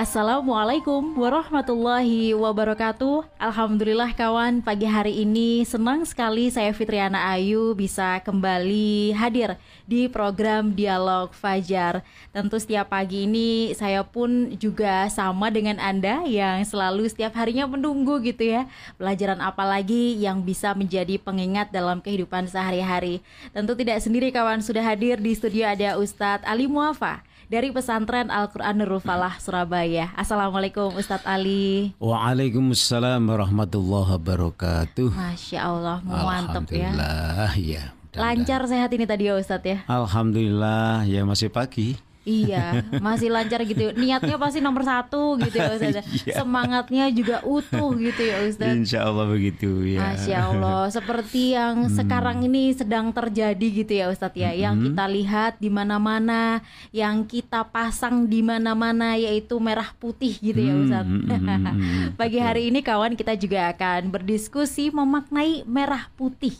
Assalamualaikum warahmatullahi wabarakatuh. Alhamdulillah kawan pagi hari ini senang sekali saya Fitriana Ayu bisa kembali hadir di program Dialog Fajar. Tentu setiap pagi ini saya pun juga sama dengan Anda yang selalu setiap harinya menunggu gitu ya Pelajaran apa lagi yang bisa menjadi pengingat dalam kehidupan sehari-hari. Tentu tidak sendiri kawan sudah hadir di studio ada Ustadz Ali Muafa dari pesantren Al-Quran Nurul Falah Surabaya. Assalamualaikum Ustadz Ali. Waalaikumsalam warahmatullahi wabarakatuh. Masya Allah, mantap ya. Alhamdulillah, ya. Lancar sehat ini tadi ya Ustadz ya. Alhamdulillah, ya masih pagi. Iya, masih lancar gitu. Niatnya pasti nomor satu gitu ya Ustaz. iya. Semangatnya juga utuh gitu ya Ustaz. Insya Allah begitu ya. Masya Allah. Seperti yang hmm. sekarang ini sedang terjadi gitu ya Ustaz ya. Hmm. Yang kita lihat di mana-mana, yang kita pasang di mana-mana yaitu merah putih gitu ya Ustaz. Hmm. hmm, hmm, hmm Pagi hari ini kawan kita juga akan berdiskusi memaknai merah putih.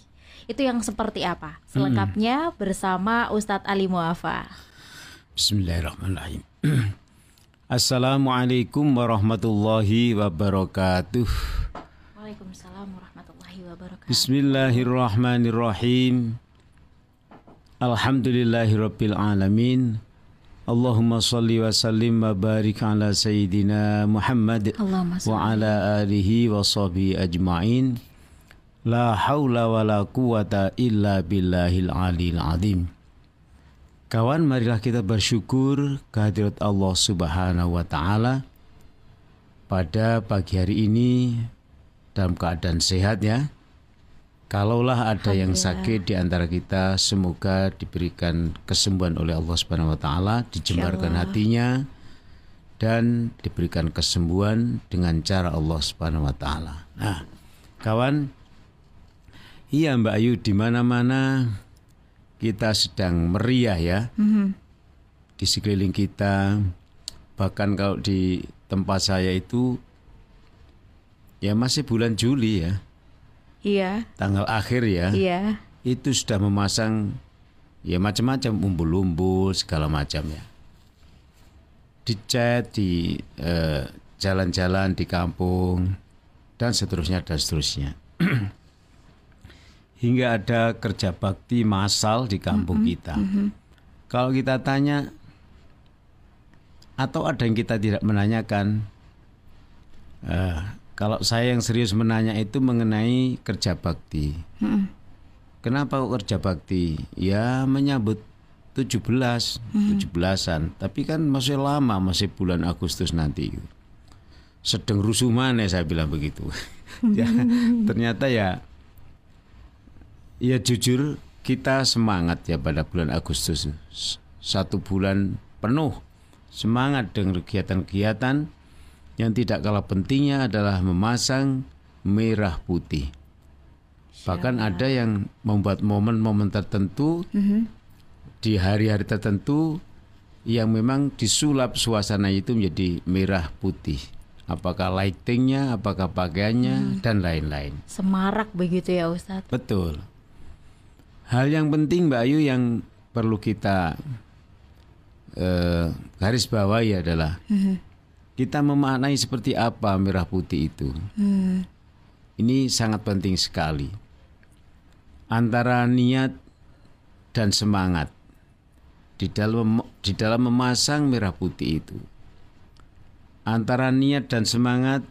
Itu yang seperti apa? Selengkapnya bersama Ustadz Ali Muafa. Bismillahirrahmanirrahim. Assalamualaikum warahmatullahi wabarakatuh. Waalaikumsalam warahmatullahi wabarakatuh. Bismillahirrahmanirrahim. Alhamdulillahirabbil alamin. Allahumma salli wa sallim wa barik ala sayyidina Muhammad wa ala alihi wa sahbihi ajma'in. La haula wa la quwata illa billahil alil azim. Kawan, marilah kita bersyukur kehadirat Allah Subhanahu wa taala pada pagi hari ini dalam keadaan sehat ya. Kalaulah ada yang sakit di antara kita, semoga diberikan kesembuhan oleh Allah Subhanahu wa taala, dijembarkan hatinya dan diberikan kesembuhan dengan cara Allah Subhanahu wa taala. Nah, kawan, iya Mbak Ayu di mana-mana kita sedang meriah ya. Mm-hmm. di sekeliling kita bahkan kalau di tempat saya itu ya masih bulan Juli ya. Iya. Tanggal akhir ya. Iya. Itu sudah memasang ya macam-macam umbul-umbul segala macam ya. Dicat di eh, jalan-jalan di kampung dan seterusnya dan seterusnya hingga ada kerja bakti massal di kampung mm -hmm. kita. Mm -hmm. Kalau kita tanya atau ada yang kita tidak menanyakan, uh, kalau saya yang serius menanya itu mengenai kerja bakti. Mm -hmm. Kenapa kerja bakti? Ya menyambut 17, mm -hmm. 17-an. Tapi kan masih lama, masih bulan Agustus nanti. Sedang rusuh mana saya bilang begitu. ya, ternyata ya Ya jujur kita semangat ya pada bulan Agustus satu bulan penuh semangat dengan kegiatan-kegiatan yang tidak kalah pentingnya adalah memasang merah putih. Bahkan ada yang membuat momen-momen tertentu mm -hmm. di hari-hari tertentu yang memang disulap suasana itu menjadi merah putih. Apakah lightingnya, apakah pakaiannya, hmm. dan lain-lain. Semarak begitu ya Ustadz? Betul. Hal yang penting Mbak Ayu yang perlu kita uh, garis bawahi adalah kita memaknai seperti apa merah putih itu. Ini sangat penting sekali. Antara niat dan semangat di dalam di dalam memasang merah putih itu. Antara niat dan semangat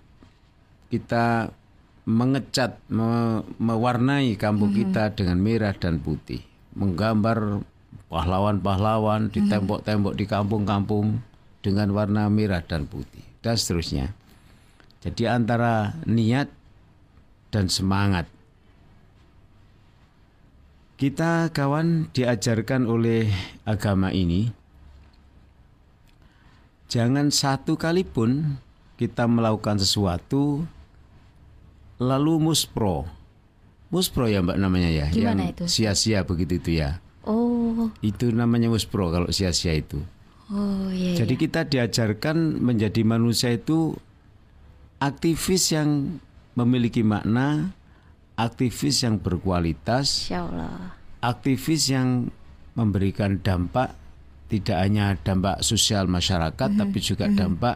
kita mengecat, me, mewarnai kampung mm-hmm. kita dengan merah dan putih, menggambar pahlawan-pahlawan di mm-hmm. tembok-tembok di kampung-kampung dengan warna merah dan putih dan seterusnya. Jadi antara niat dan semangat kita kawan diajarkan oleh agama ini jangan satu kali pun kita melakukan sesuatu lalu muspro. Muspro ya Mbak namanya ya, Gimana yang itu? sia-sia begitu itu ya. Oh. Itu namanya muspro kalau sia-sia itu. Oh iya. Jadi iya. kita diajarkan menjadi manusia itu aktivis yang memiliki makna aktivis yang berkualitas, aktivis yang memberikan dampak tidak hanya dampak sosial masyarakat, mm -hmm. tapi juga mm -hmm. dampak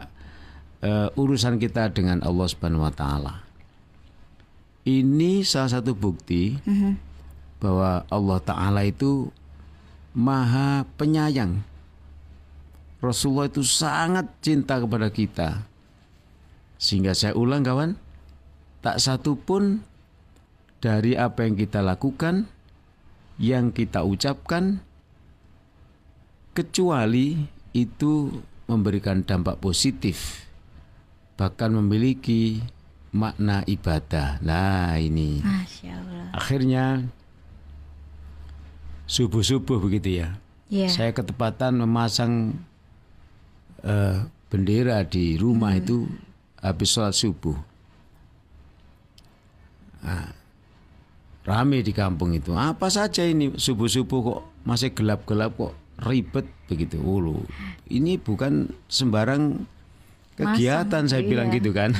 uh, urusan kita dengan Allah Subhanahu Wa Taala. Ini salah satu bukti mm -hmm. bahwa Allah Taala itu maha penyayang. Rasulullah itu sangat cinta kepada kita. Sehingga saya ulang kawan, tak satu pun dari apa yang kita lakukan, yang kita ucapkan, kecuali itu memberikan dampak positif, bahkan memiliki makna ibadah. Nah ini, akhirnya subuh-subuh begitu ya. Yeah. Saya ketepatan memasang uh, bendera di rumah hmm. itu habis sholat subuh. Nah, rame di kampung itu. Apa saja ini subuh-subuh kok masih gelap-gelap kok ribet begitu. Ulu. Ini bukan sembarang kegiatan Masang, saya iya. bilang gitu kan.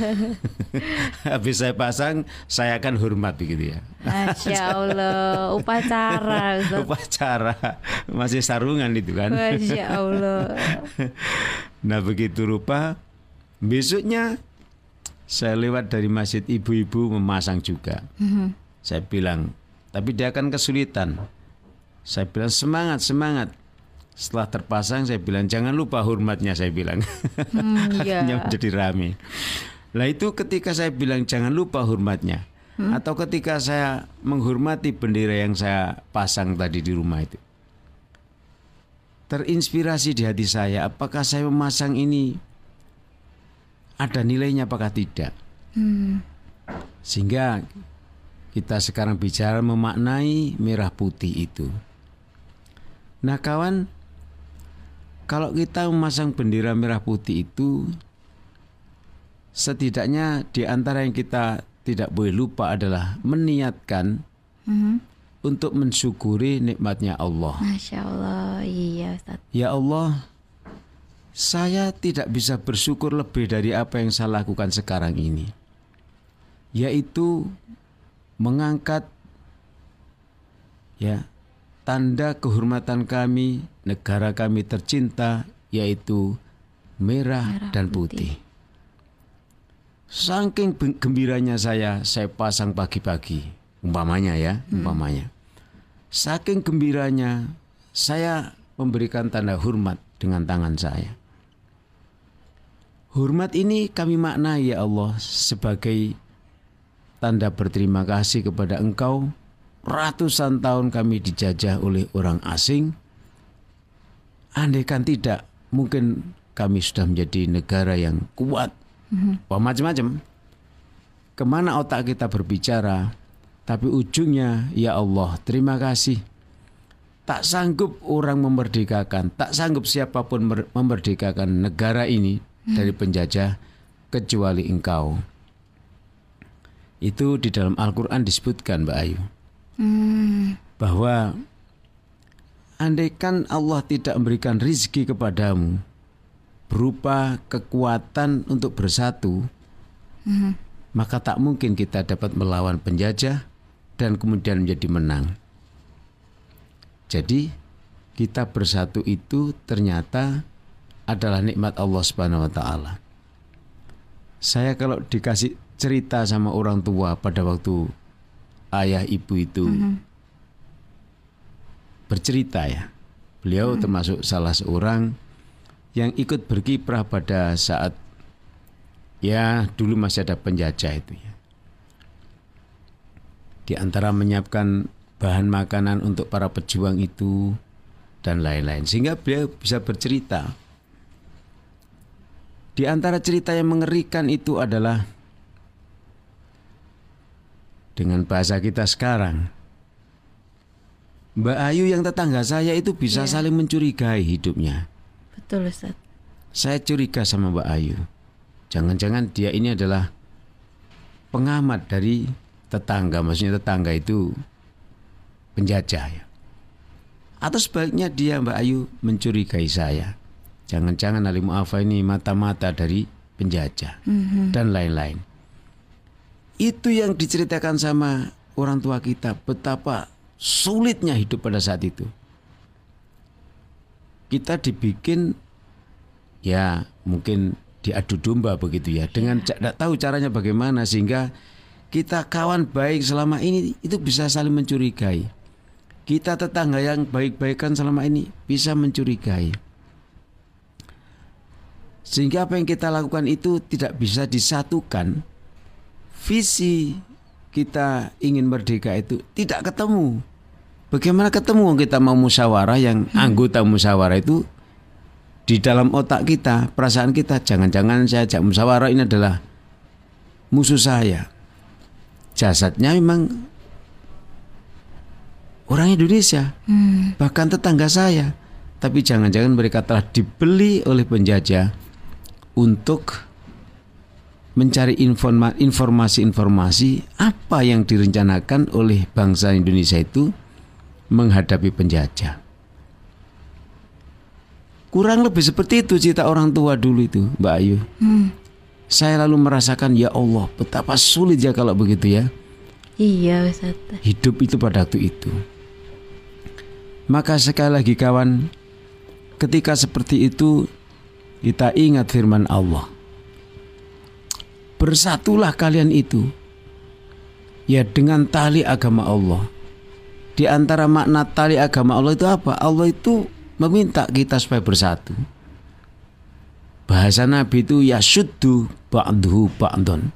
Habis saya pasang, saya akan hormat begitu ya. Masya Allah, upacara. upacara, masih sarungan itu kan. Masya Allah. nah begitu rupa, besoknya saya lewat dari masjid ibu-ibu memasang juga. Mm -hmm. Saya bilang, tapi dia akan kesulitan. Saya bilang semangat, semangat setelah terpasang saya bilang jangan lupa hormatnya saya bilang hmm, yeah. menjadi rame lah itu ketika saya bilang jangan lupa hormatnya hmm? atau ketika saya menghormati bendera yang saya pasang tadi di rumah itu terinspirasi di hati saya apakah saya memasang ini ada nilainya apakah tidak hmm. sehingga kita sekarang bicara memaknai merah putih itu nah kawan kalau kita memasang bendera merah putih itu setidaknya di antara yang kita tidak boleh lupa adalah meniatkan mm-hmm. untuk mensyukuri nikmatnya Allah. Masya Allah, iya Ustaz. Ya Allah, saya tidak bisa bersyukur lebih dari apa yang saya lakukan sekarang ini, yaitu mengangkat ya tanda kehormatan kami, negara kami tercinta, yaitu merah, merah dan putih. putih. Saking gembiranya saya, saya pasang pagi-pagi, umpamanya ya, hmm. umpamanya. Saking gembiranya, saya memberikan tanda hormat dengan tangan saya. Hormat ini kami maknai ya Allah sebagai tanda berterima kasih kepada Engkau ratusan tahun kami dijajah oleh orang asing. Andaikan tidak, mungkin kami sudah menjadi negara yang kuat. Mm-hmm. Wah macam-macam. Ke mana otak kita berbicara, tapi ujungnya, ya Allah, terima kasih. Tak sanggup orang memerdekakan, tak sanggup siapa pun memerdekakan negara ini mm. dari penjajah kecuali engkau. Itu di dalam Al-Quran disebutkan Mbak Ayu. Hmm. Bahwa andaikan Allah tidak memberikan rizki kepadamu berupa kekuatan untuk bersatu, hmm. maka tak mungkin kita dapat melawan penjajah dan kemudian menjadi menang. Jadi kita bersatu itu ternyata adalah nikmat Allah Subhanahu wa taala. Saya kalau dikasih cerita sama orang tua pada waktu ayah ibu itu mm -hmm. bercerita ya. Beliau mm -hmm. termasuk salah seorang yang ikut berkiprah pada saat ya dulu masih ada penjajah itu ya. Di antara menyiapkan bahan makanan untuk para pejuang itu dan lain-lain sehingga beliau bisa bercerita. Di antara cerita yang mengerikan itu adalah dengan bahasa kita sekarang. Mbak Ayu yang tetangga saya itu bisa yeah. saling mencurigai hidupnya. Betul Ustaz. Saya curiga sama Mbak Ayu. Jangan-jangan dia ini adalah pengamat dari tetangga, maksudnya tetangga itu penjajah ya. Atau sebaliknya dia Mbak Ayu mencurigai saya. Jangan-jangan Ali Mu'afa ini mata-mata dari penjajah mm -hmm. dan lain-lain. Itu yang diceritakan sama orang tua kita betapa sulitnya hidup pada saat itu. Kita dibikin ya mungkin diadu domba begitu ya dengan iya. tidak tahu caranya bagaimana sehingga kita kawan baik selama ini itu bisa saling mencurigai. Kita tetangga yang baik-baikan selama ini bisa mencurigai. Sehingga apa yang kita lakukan itu tidak bisa disatukan. Visi kita ingin merdeka itu tidak ketemu. Bagaimana ketemu kita mau musyawarah yang hmm. anggota musyawarah itu di dalam otak kita, perasaan kita, jangan-jangan saya ajak musyawarah ini adalah musuh saya jasadnya memang orang Indonesia, hmm. bahkan tetangga saya. Tapi jangan-jangan mereka telah dibeli oleh penjajah untuk mencari informasi-informasi apa yang direncanakan oleh bangsa Indonesia itu menghadapi penjajah. Kurang lebih seperti itu cita orang tua dulu itu, Mbak Ayu. Hmm saya lalu merasakan ya Allah betapa sulit ya kalau begitu ya. Iya Ustaz. Hidup itu pada waktu itu. Maka sekali lagi kawan, ketika seperti itu kita ingat firman Allah. Bersatulah kalian itu ya dengan tali agama Allah. Di antara makna tali agama Allah itu apa? Allah itu meminta kita supaya bersatu. Bahasa Nabi itu ya syuddu ba'duhu ba'don.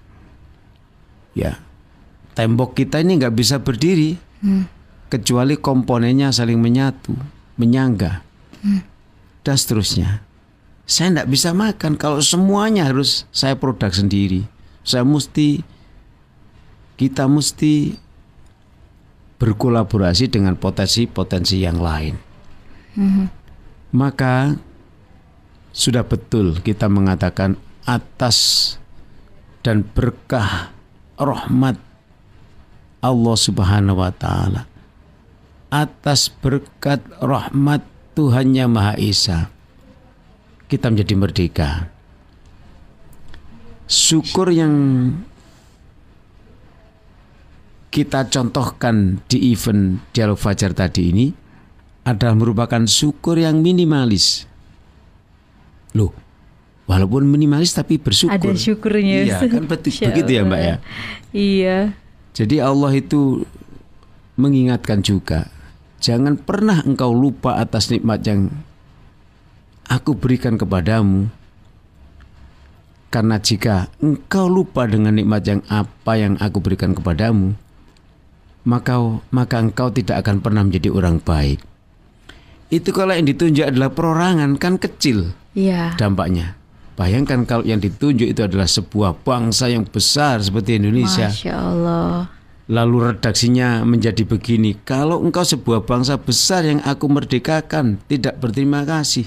Ya. Tembok kita ini nggak bisa berdiri hmm. kecuali komponennya saling menyatu, menyangga. Hmm. Dan seterusnya. Saya tidak bisa makan kalau semuanya harus saya produk sendiri. Saya mesti kita mesti berkolaborasi dengan potensi-potensi yang lain. Hmm. Maka sudah betul kita mengatakan atas dan berkah rahmat Allah Subhanahu wa taala. Atas berkat rahmat Tuhannya Maha Esa kita menjadi merdeka. Syukur yang kita contohkan di event Dialog Fajar tadi ini adalah merupakan syukur yang minimalis Loh, walaupun minimalis tapi bersyukur. Ada syukurnya. Iya, kan betul begitu ya, Mbak ya. Iya. Jadi Allah itu mengingatkan juga, jangan pernah engkau lupa atas nikmat yang aku berikan kepadamu. Karena jika engkau lupa dengan nikmat yang apa yang aku berikan kepadamu, maka maka engkau tidak akan pernah menjadi orang baik. Itu kalau yang ditunjuk adalah perorangan kan kecil ya. dampaknya. Bayangkan kalau yang ditunjuk itu adalah sebuah bangsa yang besar seperti Indonesia. Masya Allah. Lalu redaksinya menjadi begini, kalau engkau sebuah bangsa besar yang aku merdekakan tidak berterima kasih,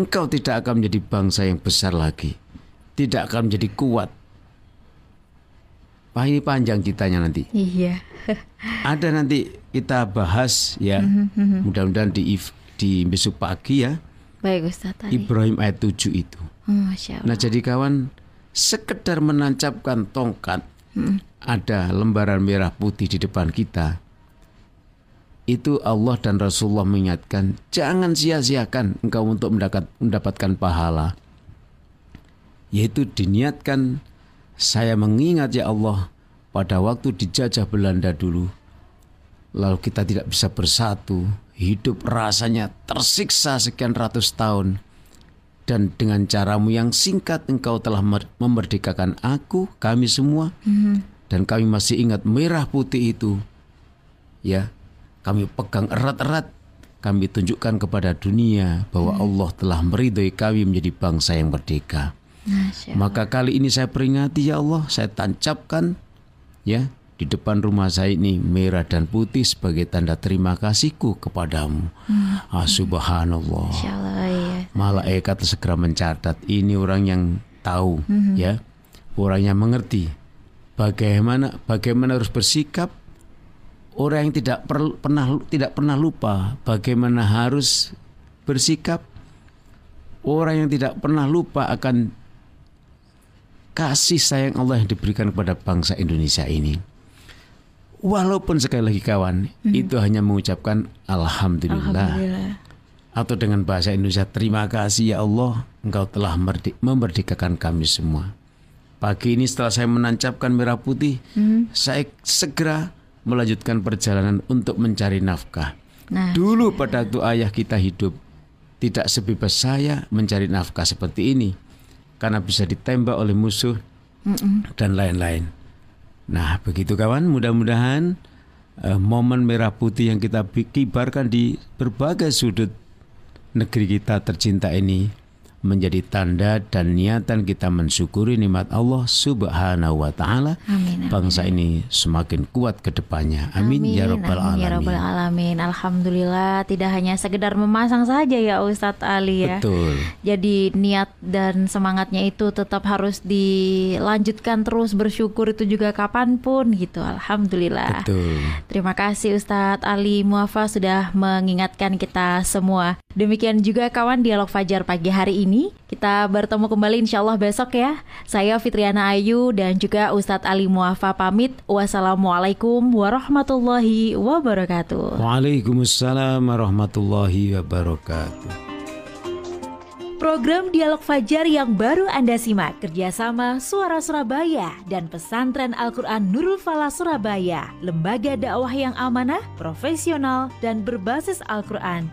engkau tidak akan menjadi bangsa yang besar lagi, tidak akan menjadi kuat. Pak ini panjang ceritanya nanti. Iya. Ada nanti kita bahas ya, mhm, mhm. mudah-mudahan di di besok pagi ya Baik Ustaz tadi. Ibrahim ayat 7 itu. Oh, Masya Allah. Nah jadi kawan sekedar menancapkan tongkat hmm. ada lembaran merah putih di depan kita itu Allah dan Rasulullah mengingatkan jangan sia-siakan engkau untuk mendapat, mendapatkan pahala yaitu diniatkan saya mengingat ya Allah pada waktu dijajah Belanda dulu lalu kita tidak bisa bersatu hidup rasanya tersiksa sekian ratus tahun. Dan dengan caramu yang singkat engkau telah memerdekakan aku, kami semua. Mm-hmm. Dan kami masih ingat merah putih itu. Ya, kami pegang erat-erat. Kami tunjukkan kepada dunia bahwa mm. Allah telah meridhoi kami menjadi bangsa yang merdeka. Maka kali ini saya peringati ya Allah, saya tancapkan ya di depan rumah saya ini merah dan putih sebagai tanda terima kasihku kepadamu. Hmm. Ah, subhanallah. iya. Malaikat segera mencatat ini orang yang tahu hmm. ya. Orang yang mengerti bagaimana bagaimana harus bersikap orang yang tidak per, pernah tidak pernah lupa bagaimana harus bersikap orang yang tidak pernah lupa akan kasih sayang Allah yang diberikan kepada bangsa Indonesia ini. Walaupun sekali lagi kawan, hmm. itu hanya mengucapkan alhamdulillah. alhamdulillah. Atau dengan bahasa Indonesia, terima kasih ya Allah, Engkau telah memerdekakan kami semua. Pagi ini setelah saya menancapkan merah putih, hmm. saya segera melanjutkan perjalanan untuk mencari nafkah. Nah, Dulu pada waktu ayah kita hidup, tidak sebebas saya mencari nafkah seperti ini, karena bisa ditembak oleh musuh mm -mm. dan lain-lain. Nah, begitu kawan, mudah-mudahan uh, momen merah putih yang kita kibarkan di berbagai sudut negeri kita tercinta ini menjadi tanda dan niatan kita mensyukuri nikmat Allah Subhanahu wa taala. Bangsa ini semakin kuat ke depannya. Amin, amin ya rabbal alamin. Ya rabbal alamin. Alhamdulillah tidak hanya sekedar memasang saja ya Ustadz Ali ya. Betul. Jadi niat dan semangatnya itu tetap harus dilanjutkan terus bersyukur itu juga kapan pun gitu. Alhamdulillah. Betul. Terima kasih Ustadz Ali Muafa sudah mengingatkan kita semua. Demikian juga kawan dialog Fajar pagi hari ini. Kita bertemu kembali insya Allah besok ya. Saya Fitriana Ayu dan juga Ustadz Ali Muafa pamit. Wassalamualaikum warahmatullahi wabarakatuh. Waalaikumsalam warahmatullahi wabarakatuh. Program Dialog Fajar yang baru Anda simak kerjasama Suara Surabaya dan Pesantren Al-Quran Nurul Falah Surabaya, lembaga dakwah yang amanah, profesional, dan berbasis Al-Quran.